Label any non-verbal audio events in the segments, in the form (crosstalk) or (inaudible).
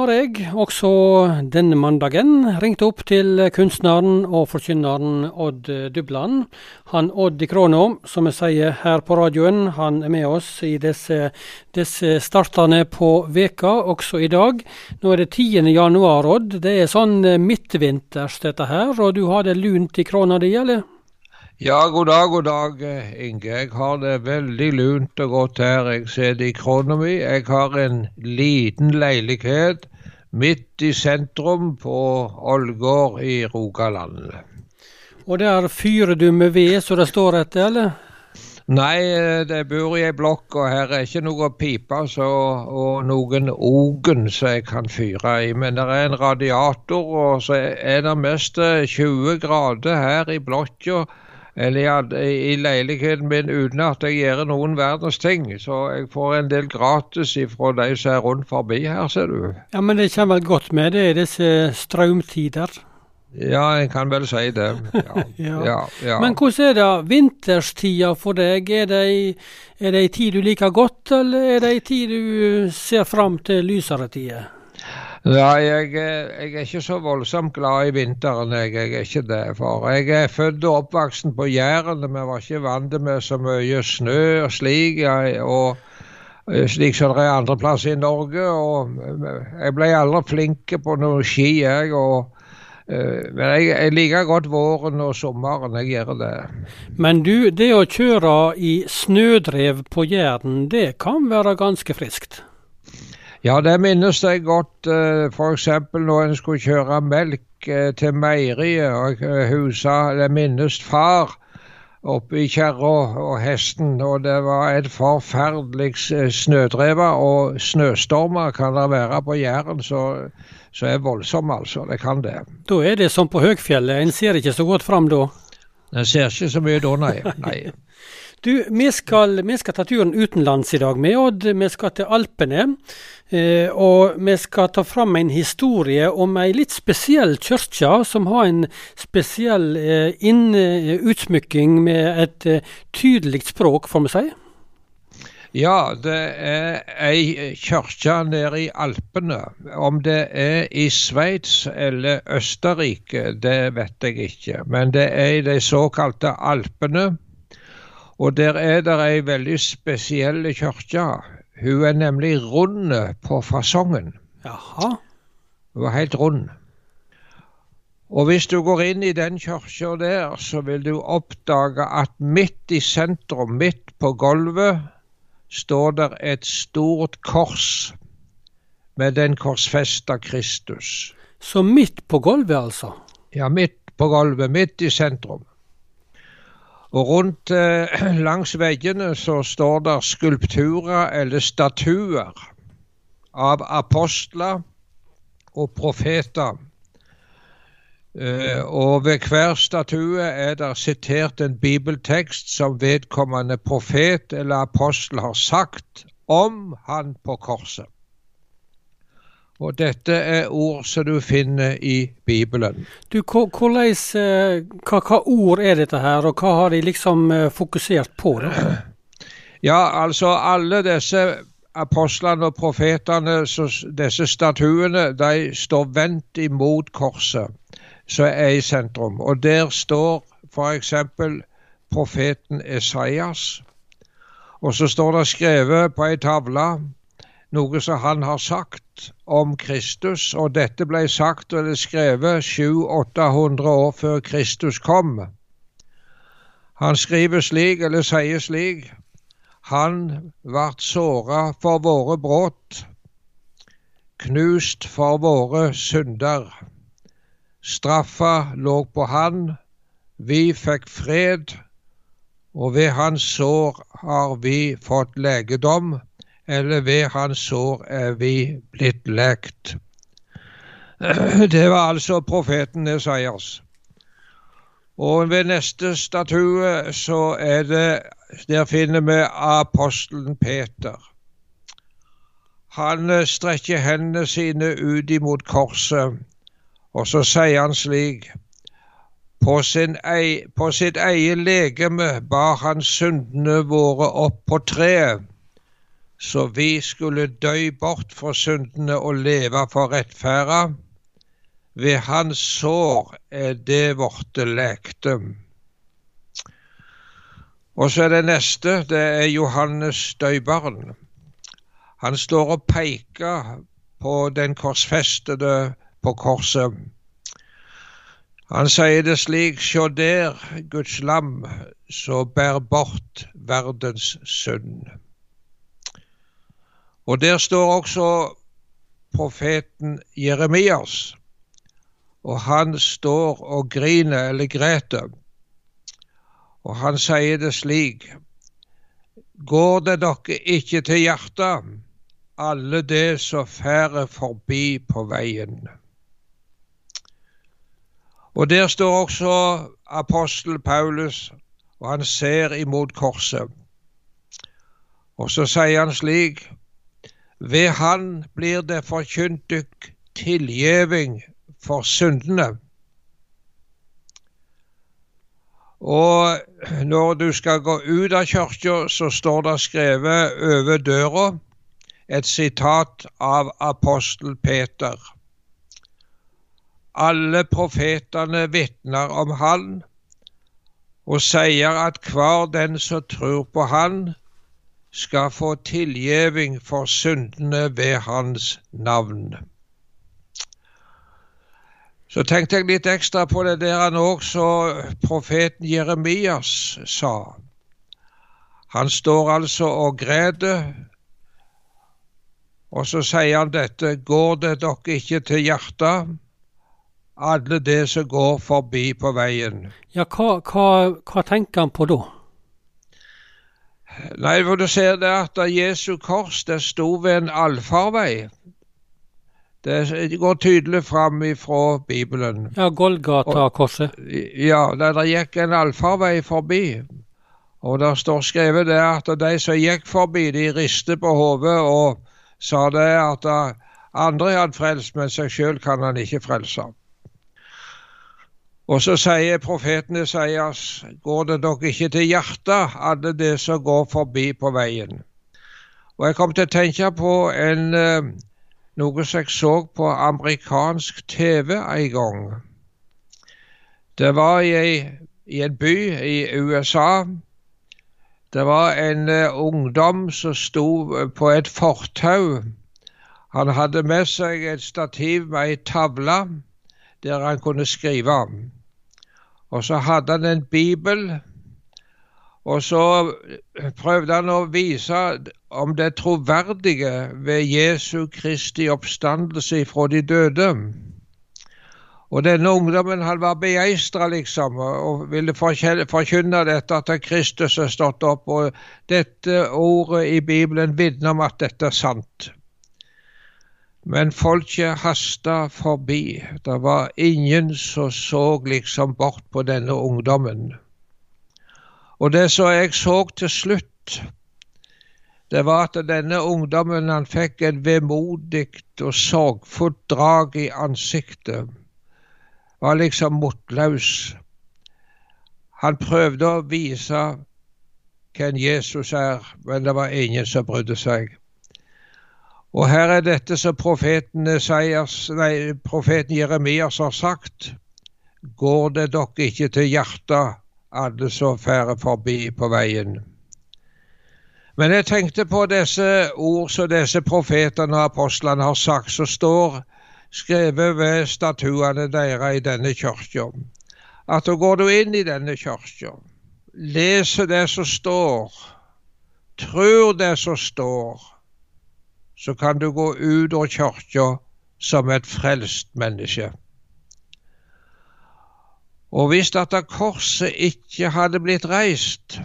har jeg, også denne mandagen, ringt opp til kunstneren og forkynneren Odd Dubland. Han Odd i Kråna, som jeg sier her på radioen, han er med oss i disse, disse startene på veka, også i dag. Nå er det 10. januar, Odd. Det er sånn midtvinters dette her, og du har det lunt i Kråna di, eller? Ja, god dag, god dag, eh, Inge. Jeg har det veldig lunt og godt her. Jeg sitter i krona mi. Jeg har en liten leilighet midt i sentrum på Ålgård i Rogaland. Og der fyrer du med ved så det står etter, eller? Nei, eh, det bor i ei blokk, og her er ikke noe pipe så, og noen ogen som jeg kan fyre i. Men det er en radiator, og så er det mest 20 eh, grader her i blokka eller i leiligheten min uten at jeg gjør noen verdens ting. Så jeg får en del gratis fra de som er rundt forbi her, ser du. Ja, Men det kommer vel godt med det i disse strømtider? Ja, jeg kan vel si det. Ja. (laughs) ja. Ja, ja. Men hvordan er det vinterstida for deg? Er det, er det ei tid du liker godt, eller er det ei tid du ser fram til lysere tider? Nei, jeg, jeg, er ikke så voldsomt glad i vinteren, jeg, jeg er ikke det. For jeg er født og oppvoksen på Jæren, vi var ikke vant med så mye snø og slik. Og eh, slik som det er andre plasser i Norge. og eh, Jeg ble aldri flink på noe ski, jeg. og eh, men jeg, jeg, liker godt våren og sommeren, jeg gjør det. Men du, det å kjøre i snødrev på Jæren, det kan være ganske friskt? Ja, det minnes jeg godt. Eh, F.eks. når en skulle kjøre melk eh, til meieriet. og eh, husa, Det minnes far oppe i kjerra og hesten. Og det var et forferdelig snødreve. Og snøstormer kan det være på Jæren, så, så er voldsomme, altså. Det kan det. Da er det som på høgfjellet, en ser ikke så godt fram da? En ser ikke så mye da, nei. nei. Du, vi skal, vi skal, ta turen utenlands i dag med Odd. Vi skal til Alpene. Eh, og vi skal ta fram en historie om ei litt spesiell kirke, som har en spesiell eh, utsmykking med et eh, tydelig språk, får vi si. Ja, det er ei kirke nede i Alpene. Om det er i Sveits eller Østerrike, det vet jeg ikke. Men det er i de såkalte Alpene. Og der er det ei veldig spesiell kirke. Hun er nemlig rund på fasongen. Jaha. Hun er helt rund. Og hvis du går inn i den kirka der, så vil du oppdage at midt i sentrum, midt på gulvet, står der et stort kors med den korsfesta Kristus. Så midt på gulvet, altså? Ja, midt på gulvet, midt i sentrum. Og rundt eh, (clears throat) langs veggene så står det skulpturer eller statuer av apostler og profeter. Eh, og ved hver statue er det sitert en bibeltekst som vedkommende profet eller apostel har sagt om han på korset. Og dette er ord som du finner i Bibelen. Du, hvordan, eh, hva, hva, ord er dette her, og hva har de liksom eh, fokusert på? Da? (clears throat) Ja, altså alle disse apostlene og profetene, disse statuene, de står vendt imot korset, som er i sentrum. Og der står f.eks. profeten Esaias. Og så står det skrevet på ei tavle noe som han har sagt om Kristus, og dette ble sagt og det skrevet 700-800 år før Kristus kom. Han skriver slik, eller sier slik, han vart såra for våre brudd, knust for våre synder. Straffa lå på han, vi fikk fred, og ved hans sår har vi fått legedom eller ved hans sår er vi blitt lekt. (clears throat) Det var altså profeten Esaias. Og ved neste statue så er det Der finner vi apostelen Peter. Han eh, strekker hendene sine ut imot korset, og så sier han slik på, ei, på sitt eget legeme bar han syndene våre opp på treet så vi skulle dø bort fra syndene og leve for rettferda. Ved hans sår er det vårt lekte. Og så er det neste, det er Johannes døybarn. Han står og peker på den korsfestede på korset. Han sier det slik, sjå der, Guds lam, så bær bort verdens synd. Og der står også profeten Jeremias, og han står og griner eller greter. Og han sier det slik, går det dere ikke til hjertet, alle det som færer forbi på veien. Og der står også apostel Paulus, og han ser imot korset. Og så sier han slik Ved Han blir det forkynt dykk tilgjeving for syndene. Og når du skal gå ut av kirka, så står det skrevet over døra et sitat av apostel Peter. Alle profetene vitner om Han og sier at hver den som tror på Han, skal få tilgjeving for syndene ved Hans navn. Så tenkte jeg litt ekstra på det der han også profeten Jeremias sa. Han står altså og græter, og så sier han dette, går det dere ikke til hjertet? alle det som går forbi på veien. Ja, hva, hva, hva tenker han på da? Nei, for du ser det at Jesu kors det sto ved en allfarvei. Det går tydelig fram ifra Bibelen. Ja, Golgata-korset. Ja, der det gikk en allfarvei forbi. Og der står skrevet det at de som gikk forbi, de ristet på hodet og sa det at andre hadde frelst, men seg sjøl kan han ikke frelse. Og så sier profeten Esaias, går det dere ikke til hjertet, alle det som går forbi på veien. Og jeg kom til å tenke på en, eh, noe som jeg så på amerikansk TV en gang. Det var i, i en by i USA. Det var en uh, ungdom som sto eh, på et fortau. Han hadde med seg et stativ med ei tavle der han kunne skrive. Og så hadde han en bibel, og så prøvde han å vise om det troverdige ved Jesu Kristi oppstandelse fra de døde. Og denne ungdommen han var begeistra, liksom, og ville forkynne dette at Kristus er stått opp. Og dette ordet i Bibelen vitner om at dette er sant. Men folket hasta forbi. Det var ingen som så liksom bort på denne ungdommen. Og det som jeg så til slutt, det var at denne ungdommen han fikk et vemodig og sorgfullt drag i ansiktet. Var liksom motløs. Han prøvde å vise hvem Jesus er, men det var ingen som brydde seg. Og her er dette som profeten, nei, profeten Jeremias har sagt. Går det dere ikke til hjertet, alle som færer forbi på veien? Men jeg tenkte på disse ord som disse profetene og apostlene har sagt, som står skrevet ved statuene deres i denne kirka. At da går du inn i denne kirka, leser det som står, tror det som står, så kan du gå ut av kirka som et frelst menneske. Og hvis dette korset ikke hadde blitt reist,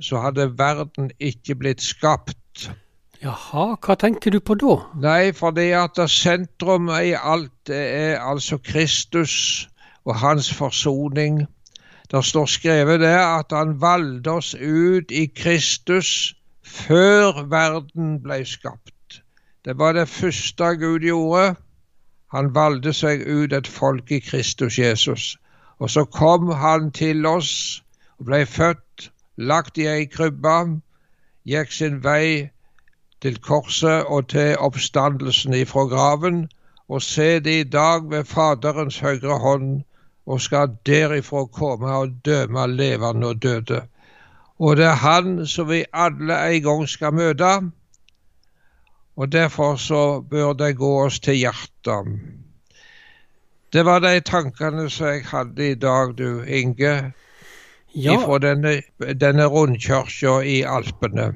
så hadde verden ikke blitt skapt. Jaha, hva tenkte du på da? Nei, fordi at sentrum i alt er altså Kristus og hans forsoning. Det står skrevet der at han valgte oss ut i Kristus før verden ble skapt. Det var det første Gud gjorde. Han valgte seg ut et folk i Kristus Jesus. Og så kom han til oss og ble født, lagt i ei krybbe, gikk sin vei, til korset og til oppstandelsen ifra graven, og se det i dag ved Faderens høyre hånd, og skal derifra komme og døme levende og døde. Og det er Han som vi alle en gang skal møte, og derfor så bør det gå oss til hjertet. Det var de tankene som jeg hadde i dag, du Inge, Ja, fra denne, denne rundkirka i Alpene.